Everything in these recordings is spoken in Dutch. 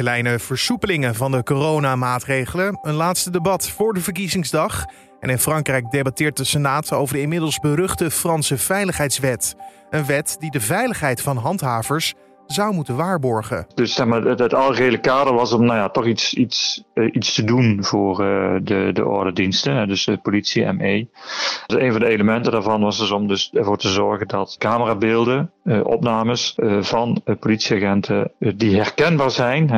kleine versoepelingen van de coronamaatregelen. Een laatste debat voor de verkiezingsdag. En in Frankrijk debatteert de Senaat over de inmiddels beruchte Franse Veiligheidswet. Een wet die de veiligheid van handhavers zou moeten waarborgen. Dus zeg maar, het, het algehele kader was om nou ja, toch iets, iets, uh, iets te doen voor uh, de, de ordendiensten, dus de politie, ME. Dus een van de elementen daarvan was dus om dus ervoor te zorgen dat camerabeelden, uh, opnames van politieagenten die herkenbaar zijn,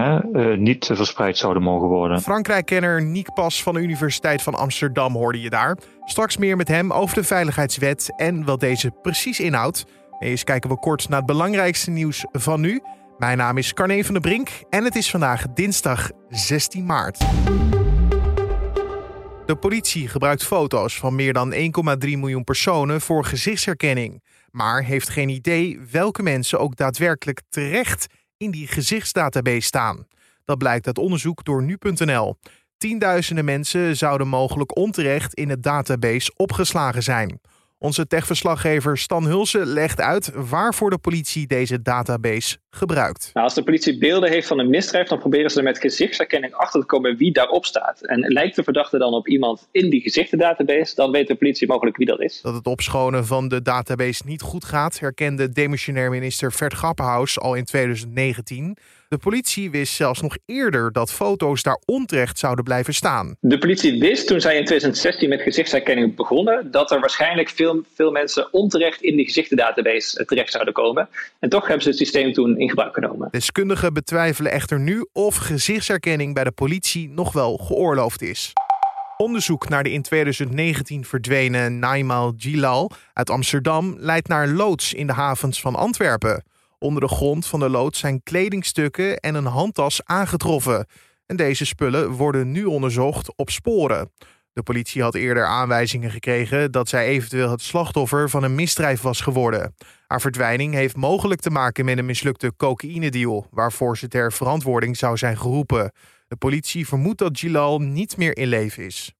niet verspreid zouden mogen worden. Frankrijk-kenner Niek Pas van de Universiteit van Amsterdam hoorde je daar. Straks meer met hem over de veiligheidswet en wat deze precies inhoudt. Eens kijken we kort naar het belangrijkste nieuws van nu. Mijn naam is Carne van der Brink en het is vandaag dinsdag 16 maart. De politie gebruikt foto's van meer dan 1,3 miljoen personen voor gezichtsherkenning, maar heeft geen idee welke mensen ook daadwerkelijk terecht in die gezichtsdatabase staan. Dat blijkt uit onderzoek door nu.nl. Tienduizenden mensen zouden mogelijk onterecht in het database opgeslagen zijn. Onze techverslaggever Stan Hulsen legt uit waarvoor de politie deze database gebruikt. Nou, als de politie beelden heeft van een misdrijf, dan proberen ze er met gezichtsherkenning achter te komen wie daarop staat. En lijkt de verdachte dan op iemand in die gezichtendatabase, dan weet de politie mogelijk wie dat is. Dat het opschonen van de database niet goed gaat, herkende demissionair minister Vert Grappenhaus al in 2019. De politie wist zelfs nog eerder dat foto's daar onterecht zouden blijven staan. De politie wist toen zij in 2016 met gezichtsherkenning begonnen dat er waarschijnlijk veel, veel mensen onterecht in die gezichtendatabase terecht zouden komen. En toch hebben ze het systeem toen in gebruik genomen. Deskundigen betwijfelen echter nu of gezichtsherkenning bij de politie nog wel geoorloofd is. Onderzoek naar de in 2019 verdwenen Naimal Gilal uit Amsterdam leidt naar loods in de havens van Antwerpen. Onder de grond van de loods zijn kledingstukken en een handtas aangetroffen. En deze spullen worden nu onderzocht op sporen. De politie had eerder aanwijzingen gekregen dat zij eventueel het slachtoffer van een misdrijf was geworden. Haar verdwijning heeft mogelijk te maken met een mislukte cocaïnedeal, waarvoor ze ter verantwoording zou zijn geroepen. De politie vermoedt dat Gilal niet meer in leven is.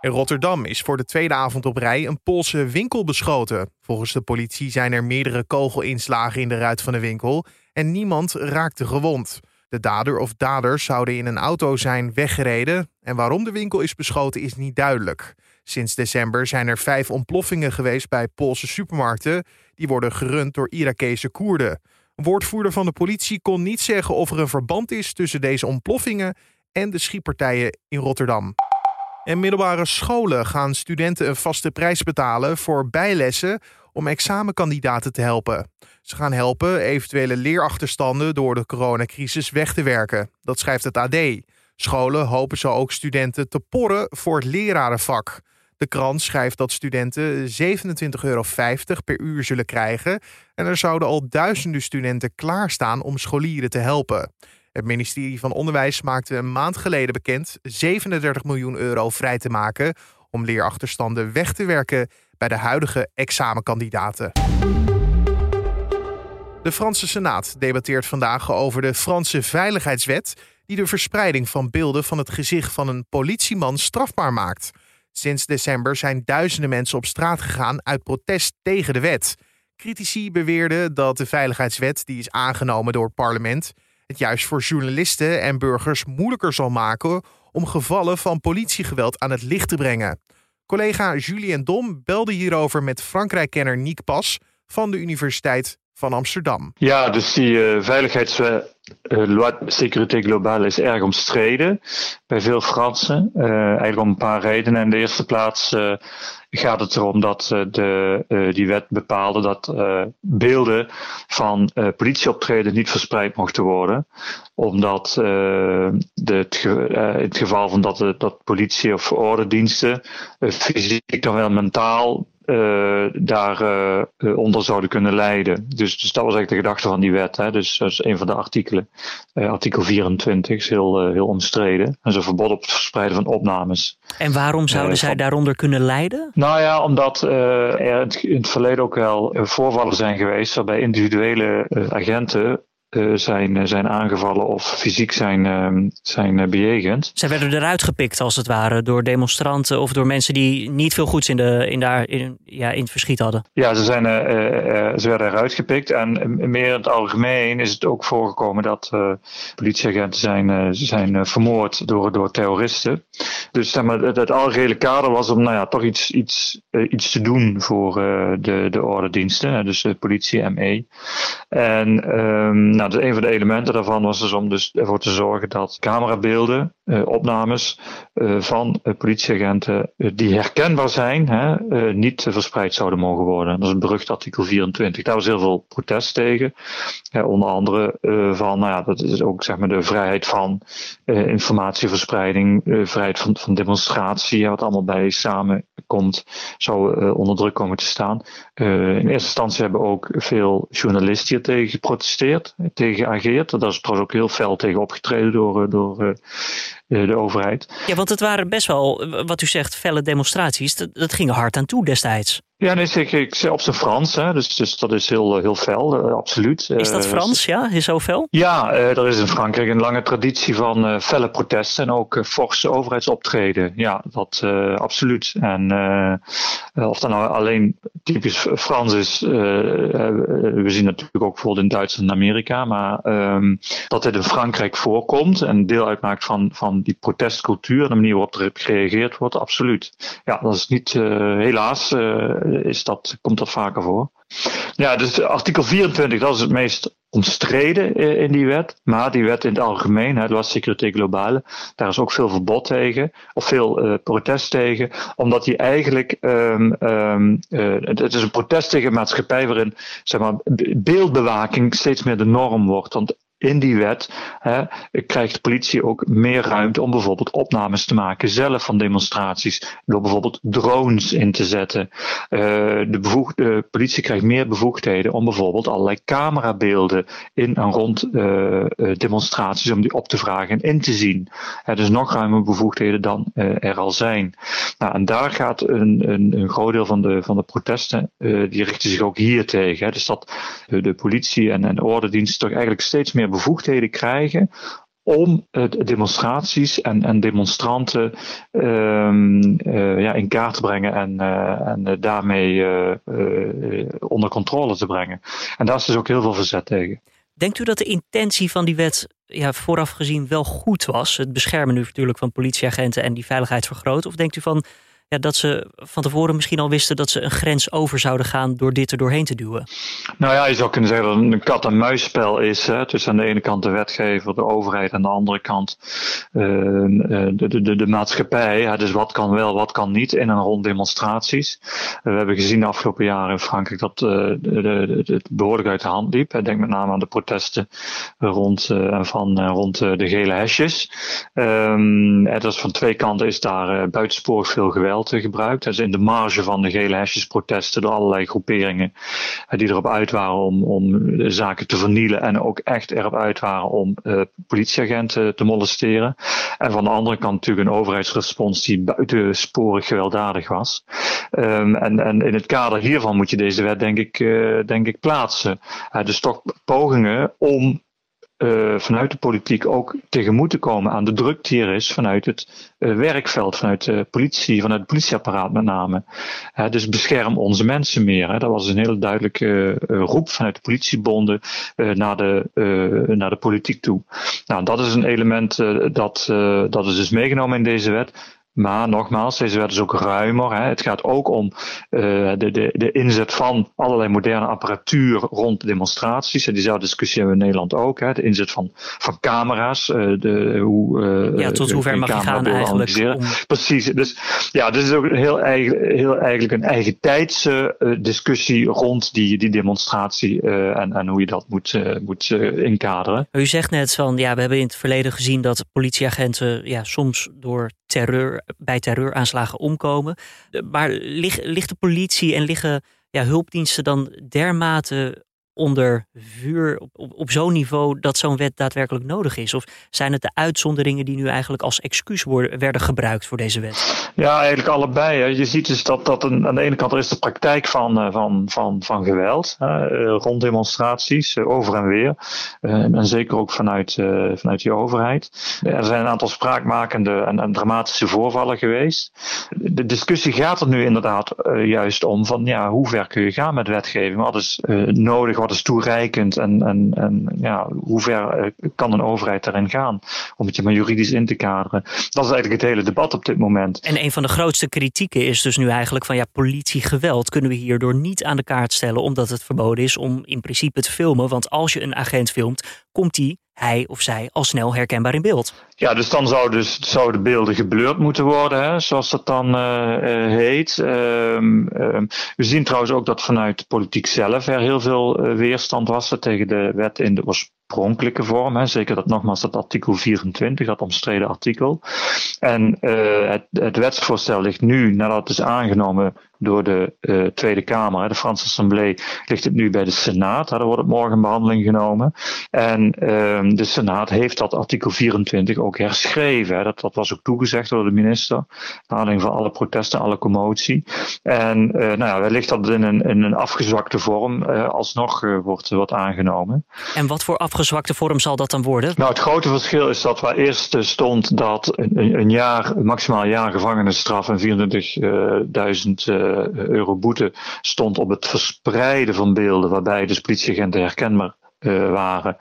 In Rotterdam is voor de tweede avond op rij een Poolse winkel beschoten. Volgens de politie zijn er meerdere kogelinslagen in de ruit van de winkel en niemand raakte gewond. De dader of daders zouden in een auto zijn weggereden en waarom de winkel is beschoten is niet duidelijk. Sinds december zijn er vijf ontploffingen geweest bij Poolse supermarkten. Die worden gerund door Irakese Koerden. Een woordvoerder van de politie kon niet zeggen of er een verband is tussen deze ontploffingen en de schietpartijen in Rotterdam. In middelbare scholen gaan studenten een vaste prijs betalen voor bijlessen om examenkandidaten te helpen. Ze gaan helpen eventuele leerachterstanden door de coronacrisis weg te werken. Dat schrijft het AD. Scholen hopen zo ook studenten te porren voor het lerarenvak. De krant schrijft dat studenten 27,50 euro per uur zullen krijgen en er zouden al duizenden studenten klaarstaan om scholieren te helpen. Het ministerie van Onderwijs maakte een maand geleden bekend 37 miljoen euro vrij te maken om leerachterstanden weg te werken bij de huidige examenkandidaten. De Franse Senaat debatteert vandaag over de Franse Veiligheidswet, die de verspreiding van beelden van het gezicht van een politieman strafbaar maakt. Sinds december zijn duizenden mensen op straat gegaan uit protest tegen de wet. Critici beweerden dat de Veiligheidswet, die is aangenomen door het parlement, het juist voor journalisten en burgers moeilijker zal maken om gevallen van politiegeweld aan het licht te brengen. Collega Julien Dom belde hierover met Frankrijk-kenner Niek Pas van de Universiteit van Amsterdam. Ja, dus die uh, veiligheidswet, uh, loi sécurité globale is erg omstreden bij veel Fransen. Uh, eigenlijk om een paar redenen. In de eerste plaats gaat het erom dat de, die wet bepaalde dat beelden van politieoptreden niet verspreid mochten worden. Omdat de, het geval van dat, dat politie of ordendiensten fysiek dan wel mentaal uh, daar uh, onder zouden kunnen leiden. Dus, dus dat was eigenlijk de gedachte van die wet. Hè. Dus dat is een van de artikelen. Uh, artikel 24 is heel, heel omstreden. En zo verbod op het verspreiden van opnames. En waarom zouden zij daaronder kunnen leiden? Nou ja, omdat er in het verleden ook wel voorvallen zijn geweest waarbij individuele agenten zijn, zijn aangevallen of fysiek zijn, ehm, zijn bejegend. Zij werden eruit gepikt als het ware door demonstranten of door mensen die niet veel goeds in, de, in, daar, in, ja, in het verschiet hadden. Ja, ze, zijn, ze werden eruit gepikt en meer in het algemeen is het ook voorgekomen dat politieagenten zijn, zijn vermoord door, door terroristen. Dus zeg maar, het, het algehele kader was om nou ja, toch iets, iets, iets te doen voor de, de ordendiensten, dus de politie, ME. En um, nou, dus een van de elementen daarvan was dus om dus ervoor te zorgen dat camerabeelden, opnames uh, van uh, politieagenten die herkenbaar zijn, hè, niet verspreid zouden mogen worden. Dat is een berucht artikel 24. Daar was heel veel protest tegen. onder andere van, nou ja, dat is ook zeg maar de vrijheid van informatieverspreiding, vrijheid van, demonstratie, wat allemaal bij samenkomt, zou onder druk komen te staan. in eerste instantie hebben ook veel journalisten hier tegen geprotesteerd, tegen geageerd. Daar is trouwens ook heel fel tegen opgetreden door, eh, door de overheid. Ja, want het waren best wel, wat u zegt, felle demonstraties. Dat, dat ging hard aan toe destijds. Ja, nee, ik, ik, op zijn Frans, hè, dus, dus dat is heel, heel fel, uh, absoluut. Is dat Frans, ja? Is zo fel? Ja, uh, er is in Frankrijk een lange traditie van uh, felle protesten en ook forse overheidsoptreden. Ja, dat absoluut. En of dat nou alleen typisch Frans is, we zien natuurlijk ook bijvoorbeeld in Duitsland en Amerika, maar um, dat dit in Frankrijk voorkomt en deel uitmaakt van, van die protestcultuur en de manier waarop er gereageerd wordt, absoluut. Ja, dat is niet, helaas is dat, komt dat vaker voor. Ja, dus artikel 24, dat is het meest omstreden eh, in die wet. Maar die wet in het algemeen, de was Sécurité Globale, daar is ook veel verbod tegen, of veel uh, protest tegen, omdat die eigenlijk, um, uh, het is een protest tegen een maatschappij waarin zeg maar, beeldbewaking steeds meer de norm wordt. Want in die wet hè, krijgt de politie ook meer ruimte om bijvoorbeeld opnames te maken zelf van demonstraties. Door bijvoorbeeld drones in te zetten. Uh, de, politie krijgt meer bevoegdheden om bijvoorbeeld allerlei camerabeelden in en rond uh, demonstraties om die op te vragen en in te zien. Dus nog ruimer bevoegdheden dan er al zijn. Nou, en daar gaat een, een, een groot deel van de, van de protesten, die richten zich ook hier tegen. Hè. Dus dat de politie en, en de ordendiensten toch eigenlijk steeds meer bevoegdheden krijgen om demonstraties en, en demonstranten um, uh, ja, in kaart te brengen en, uh, en daarmee onder controle te brengen. En daar is dus ook heel veel verzet tegen. Denkt u dat de intentie van die wet ja, vooraf gezien wel goed was? Het beschermen nu natuurlijk van politieagenten en die veiligheid vergroten? Of denkt u van ja, dat ze van tevoren misschien al wisten dat ze een grens over zouden gaan door dit er doorheen te duwen? Nou ja, je zou kunnen zeggen dat het een kat-en-muisspel is. Hè? Tussen aan de ene kant de wetgever, de overheid, aan de andere kant uh, de, de, de, de, maatschappij. Ja, dus wat kan wel, wat kan niet in en rond demonstraties. we hebben gezien de afgelopen jaren in Frankrijk dat het behoorlijk uit de hand liep. Ik denk met name aan de protesten rond, van, rond de gele hesjes. Um, dus van twee kanten is daar buitensporig veel geweld gebruikt. Dus in de marge van de gele hesjesprotesten door allerlei groeperingen die erop uit waren om, om zaken te vernielen en ook echt erop uit waren om uh, politieagenten te molesteren. En van de andere kant natuurlijk een overheidsrespons die buitensporig gewelddadig was. Um, en, en in het kader hiervan moet je deze wet denk ik, uh, denk ik plaatsen. Uh, dus toch pogingen om uh, vanuit de politiek ook tegemoet te komen aan de druk die er is vanuit het uh, werkveld, vanuit de politie, vanuit het politieapparaat met name. Dus bescherm onze mensen meer. Hè. Dat was een hele duidelijke roep vanuit de politiebonden naar, de, naar de politiek toe. Nou, dat is een element dat, dat is dus meegenomen in deze wet. Maar nogmaals, deze wet is ook ruimer. Hè. Het gaat ook om uh, de, de, de inzet van allerlei moderne apparatuur rond demonstraties. En diezelfde discussie hebben we in Nederland ook. Hè. De inzet van, van camera's. Uh, de, hoe, uh, ja, tot hoever mag je gaan eigenlijk? Om... Precies. Dus ja, dit is ook heel, eigen, heel eigenlijk een eigen tijdse discussie rond die, die demonstratie en, en hoe je dat moet, moet inkaderen. U zegt net van, ja, we hebben in het verleden gezien dat politieagenten ja, soms door terreur, bij terreuraanslagen omkomen. Maar ligt, ligt de politie en liggen ja, hulpdiensten dan dermate onder vuur op, op, zo'n niveau dat zo'n wet daadwerkelijk nodig is? Of zijn het de uitzonderingen die nu eigenlijk als excuus worden, werden gebruikt voor deze wet? Ja, eigenlijk allebei. Hè. Je ziet dus dat, dat een, aan de ene kant er is de praktijk van, uh, van, van, van geweld uh, rond demonstraties, uh, over en weer. en zeker ook vanuit, vanuit die overheid. Er zijn een aantal spraakmakende en, en dramatische voorvallen geweest. De discussie gaat er nu inderdaad juist om van ja, hoe ver kun je gaan met wetgeving? Wat is nodig, wat is toereikend en, en, en ja, hoe ver kan een overheid daarin gaan? Om het je maar juridisch in te kaderen. Dat is eigenlijk het hele debat op dit moment. En een van de grootste kritieken is dus nu eigenlijk van ja, politiegeweld kunnen we hierdoor niet aan de kaart stellen, omdat het verboden is om in principe te filmen. Want als je een agent filmt, komt die hij of zij al snel herkenbaar in beeld. Ja, dus dan zou dus, zouden beelden geblurred moeten worden, hè, zoals dat dan uh, heet. Uh, we zien trouwens ook dat vanuit de politiek zelf er heel veel uh, weerstand was tegen de wet in de oorspronkelijke vorm. Hè. Zeker dat nogmaals dat artikel 24, dat omstreden artikel. En het, het wetsvoorstel ligt nu, nadat het is aangenomen door de Tweede Kamer, de Franse Assemblée, ligt het nu bij de Senaat. Daar wordt het morgen in behandeling genomen. En uh, de Senaat heeft dat artikel 24 ook herschreven. Dat, dat was ook toegezegd door de minister. Naar van alle protesten, alle commotie. En uh, nou ja, wellicht dat in een, in een afgezwakte vorm uh, alsnog wordt, wordt aangenomen. En wat voor afgezwakte vorm zal dat dan worden? Nou, het grote verschil is dat waar eerst stond dat een, een jaar, maximaal jaar gevangenisstraf en 24.000 eh, euro boete stond op het verspreiden van beelden waarbij dus politieagenten herkenbaar uh, waren.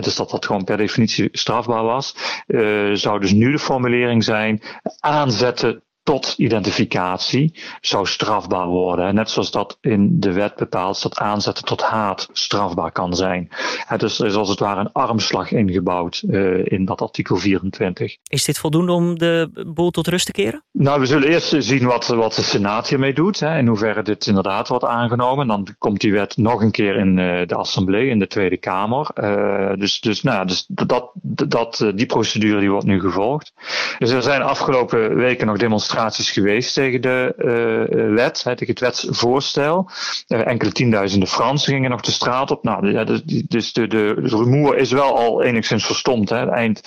Is dat dat gewoon per definitie strafbaar was. Uh, zou dus nu de formulering zijn aanzetten tot identificatie zou strafbaar worden. Net zoals dat in de wet bepaalt dat aanzetten tot haat strafbaar kan zijn. Dus er is als het ware een armslag ingebouwd uh, in dat artikel 24. Is dit voldoende om de boel tot rust te keren? Nou, we zullen eerst zien wat, wat de Senaat hiermee doet. Hè, in hoeverre dit inderdaad wordt aangenomen. Dan komt die wet nog een keer in uh, de Assemblée, in de Tweede Kamer. Uh, dus dus, nou, dus dat, dat, die procedure die wordt nu gevolgd. Dus er zijn afgelopen weken nog demonstraties geweest tegen de uh, wet, hè, tegen het wetsvoorstel. Uh, enkele tienduizenden Fransen gingen nog de straat op. Nou, ja, dus, dus de, de, de rumoer is wel al enigszins verstomd. Hè. Eind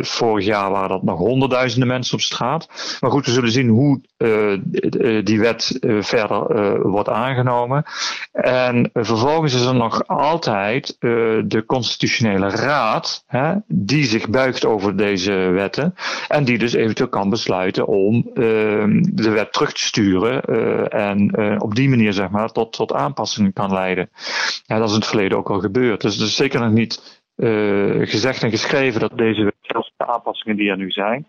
vorig jaar waren dat nog honderdduizenden mensen op straat. Maar goed, we zullen zien hoe die wet verder wordt aangenomen. En vervolgens is er nog altijd de constitutionele raad, hè, die zich buigt over deze wetten. En die dus eventueel kan besluiten om de wet terug te sturen uh, en uh, op die manier zeg maar, tot, tot aanpassingen kan leiden. Ja, dat is in het verleden ook al gebeurd. Dus het is zeker nog niet uh, gezegd en geschreven dat deze wet, zelfs de aanpassingen die er nu zijn,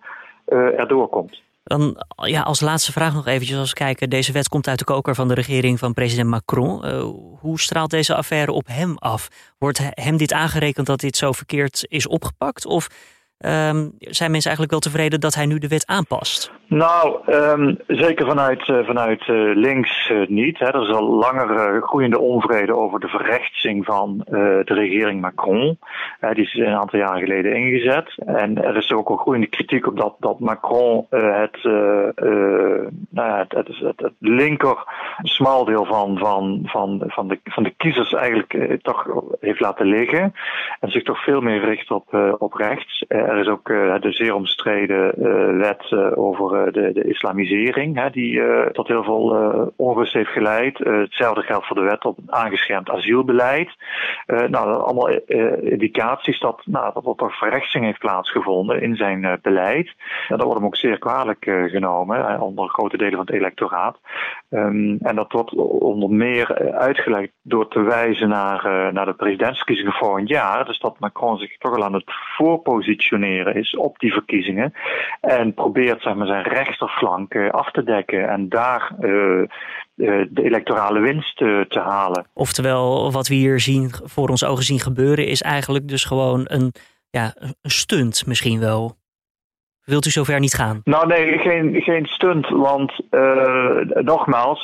erdoor komt. Dan ja, als laatste vraag nog eventjes als kijken. Deze wet komt uit de koker van de regering van president Macron. Hoe straalt deze affaire op hem af? Wordt hem dit aangerekend dat dit zo verkeerd is opgepakt? Of Um, zijn mensen eigenlijk wel tevreden dat hij nu de wet aanpast? Nou, um, zeker vanuit, uh, vanuit uh, links uh, niet. Hè. Er is al langer groeiende onvrede over de verrechtsing van de regering Macron. die is een aantal jaren geleden ingezet. En er is ook al groeiende kritiek op dat, dat Macron het, nou het, het, het, linker smaldeel van, van, van, van, de, van de kiezers eigenlijk toch heeft laten liggen. En zich toch veel meer richt op, op rechts er is ook uh, de zeer omstreden uh, wet uh, over de, de, islamisering, hè, die tot heel veel onrust heeft geleid. hetzelfde geldt voor de wet op aangeschermd asielbeleid. nou, allemaal indicaties dat, nou, dat er verrechtsing heeft plaatsgevonden in zijn beleid. En dat wordt hem ook zeer kwalijk genomen onder grote delen van het electoraat. Um, en dat wordt onder meer uitgelegd door te wijzen naar, naar de presidentsverkiezingen een jaar. Dus dat Macron zich toch al aan het voorpositioneren is op die verkiezingen. En probeert zeg maar, zijn rechterflank uh, af te dekken en daar uh, de electorale winst te halen. Oftewel, wat we hier zien, voor ons ogen zien gebeuren, is eigenlijk dus gewoon een, ja, een stunt misschien wel Wilt u zover niet gaan? Nou nee, geen, geen stunt, want uh, nogmaals,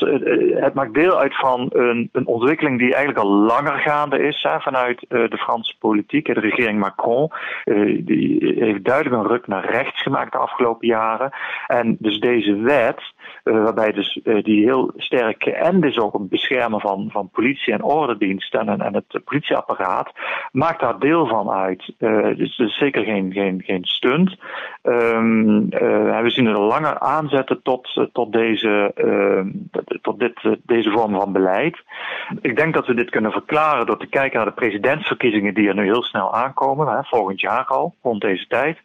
het maakt deel uit van een, een, ontwikkeling die eigenlijk al langer gaande is hè, vanuit de Franse politiek. De regering Macron die heeft duidelijk een ruk naar rechts gemaakt de afgelopen jaren. En dus deze wet, waarbij dus die heel sterk en is ook het beschermen van, van politie en ordendiensten en, en het politieapparaat, maakt daar deel van uit. dus is zeker geen, geen, geen stunt. Um, uh, we zien er langer aanzetten tot, uh, tot, deze, uh, tot dit, deze vorm van beleid. Ik denk dat we dit kunnen verklaren door te kijken naar de presidentsverkiezingen die er nu heel snel aankomen, hè, volgend jaar al, rond deze tijd.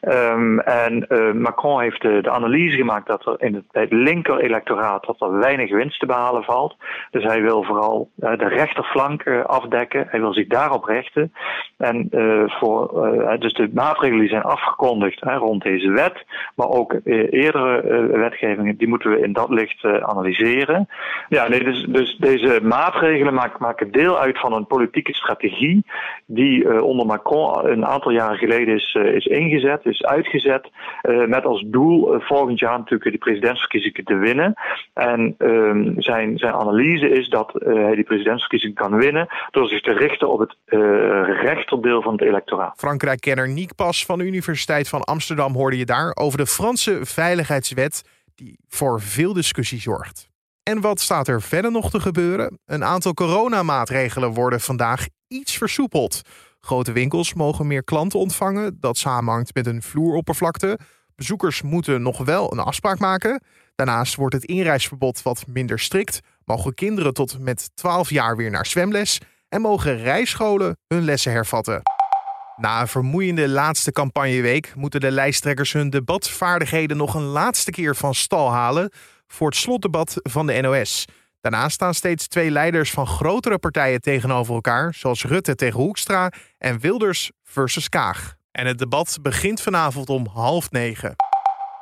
Um, en Macron heeft de, analyse gemaakt dat er in het, bij het linker electoraat dat er weinig winst te behalen valt. Dus hij wil vooral de rechterflank afdekken. Hij wil zich daarop richten. En voor, dus de maatregelen die zijn afgekondigd hè, rond deze wet, maar ook eh, eerdere eh, wetgevingen, die moeten we in dat licht eh, analyseren. Ja, nee, dus, dus deze maatregelen maken, deel uit van een politieke strategie die onder Macron een aantal jaren geleden is, is ingezet, is uitgezet, met als doel volgend jaar natuurlijk die presidentsverkiezingen te winnen. En ehm, zijn, zijn analyse is dat hij die presidentsverkiezingen kan winnen door zich te richten op het rechterdeel van het electoraat. Frankrijk-kenner Niek Pas van de Universiteit van Amsterdam hoorde je daar over de Franse veiligheidswet die voor veel discussie zorgt. En wat staat er verder nog te gebeuren? Een aantal coronamaatregelen worden vandaag iets versoepeld. Grote winkels mogen meer klanten ontvangen, dat samenhangt met een vloeroppervlakte. Bezoekers moeten nog wel een afspraak maken. Daarnaast wordt het inreisverbod wat minder strikt. Mogen kinderen tot met 12 jaar weer naar zwemles en mogen rijscholen hun lessen hervatten. Na een vermoeiende laatste campagneweek moeten de lijsttrekkers hun debatvaardigheden nog een laatste keer van stal halen voor het slotdebat van de NOS. Daarnaast staan steeds twee leiders van grotere partijen tegenover elkaar, zoals Rutte tegen Hoekstra en Wilders versus Kaag. En het debat begint vanavond om half negen.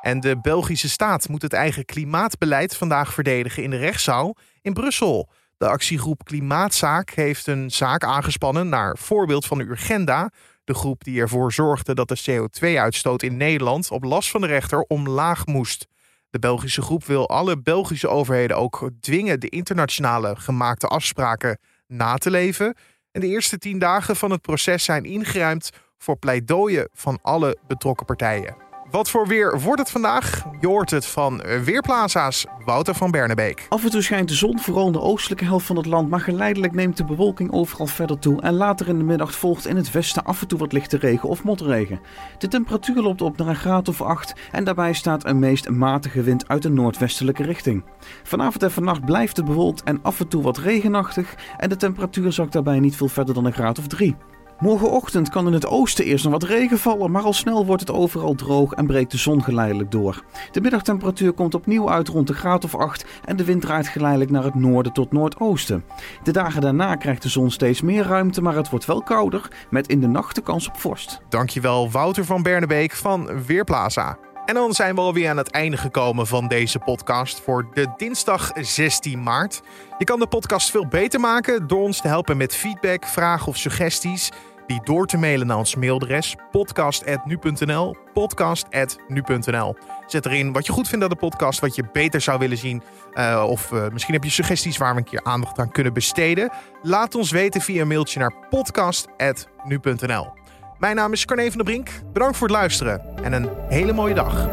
En de Belgische staat moet het eigen klimaatbeleid vandaag verdedigen in de rechtszaal in Brussel. De actiegroep Klimaatzaak heeft een zaak aangespannen naar voorbeeld van de Urgenda, de groep die ervoor zorgde dat de CO2-uitstoot in Nederland op last van de rechter omlaag moest. De Belgische groep wil alle Belgische overheden ook dwingen de internationale gemaakte afspraken na te leven. En de eerste tien dagen van het proces zijn ingeruimd voor pleidooien van alle betrokken partijen. Wat voor weer wordt het vandaag? Je hoort het van Weerplaza's Wouter van Bernebeek. Af en toe schijnt de zon, vooral in de oostelijke helft van het land, maar geleidelijk neemt de bewolking overal verder toe. En later in de middag volgt in het westen af en toe wat lichte regen of motregen. De temperatuur loopt op naar een graad of 8 en daarbij staat een meest matige wind uit de noordwestelijke richting. Vanavond en vannacht blijft het bewolkt en af en toe wat regenachtig en de temperatuur zakt daarbij niet veel verder dan een graad of 3. Morgenochtend kan in het oosten eerst nog wat regen vallen, maar al snel wordt het overal droog en breekt de zon geleidelijk door. De middagtemperatuur komt opnieuw uit rond de graad of 8 en de wind draait geleidelijk naar het noorden tot noordoosten. De dagen daarna krijgt de zon steeds meer ruimte, maar het wordt wel kouder, met in de nacht de kans op vorst. Dankjewel Wouter van Bernebeek van Weerplaza. En dan zijn we alweer aan het einde gekomen van deze podcast voor de dinsdag 16 maart. Je kan de podcast veel beter maken door ons te helpen met feedback, vragen of suggesties. Die door te mailen naar ons mailadres podcast.nu.nl podcast.nu.nl Zet erin wat je goed vindt aan de podcast, wat je beter zou willen zien. Uh, of uh, misschien heb je suggesties waar we een keer aandacht aan kunnen besteden. Laat ons weten via een mailtje naar podcast.nu.nl Mijn naam is Carne van der Brink. Bedankt voor het luisteren en een hele mooie dag.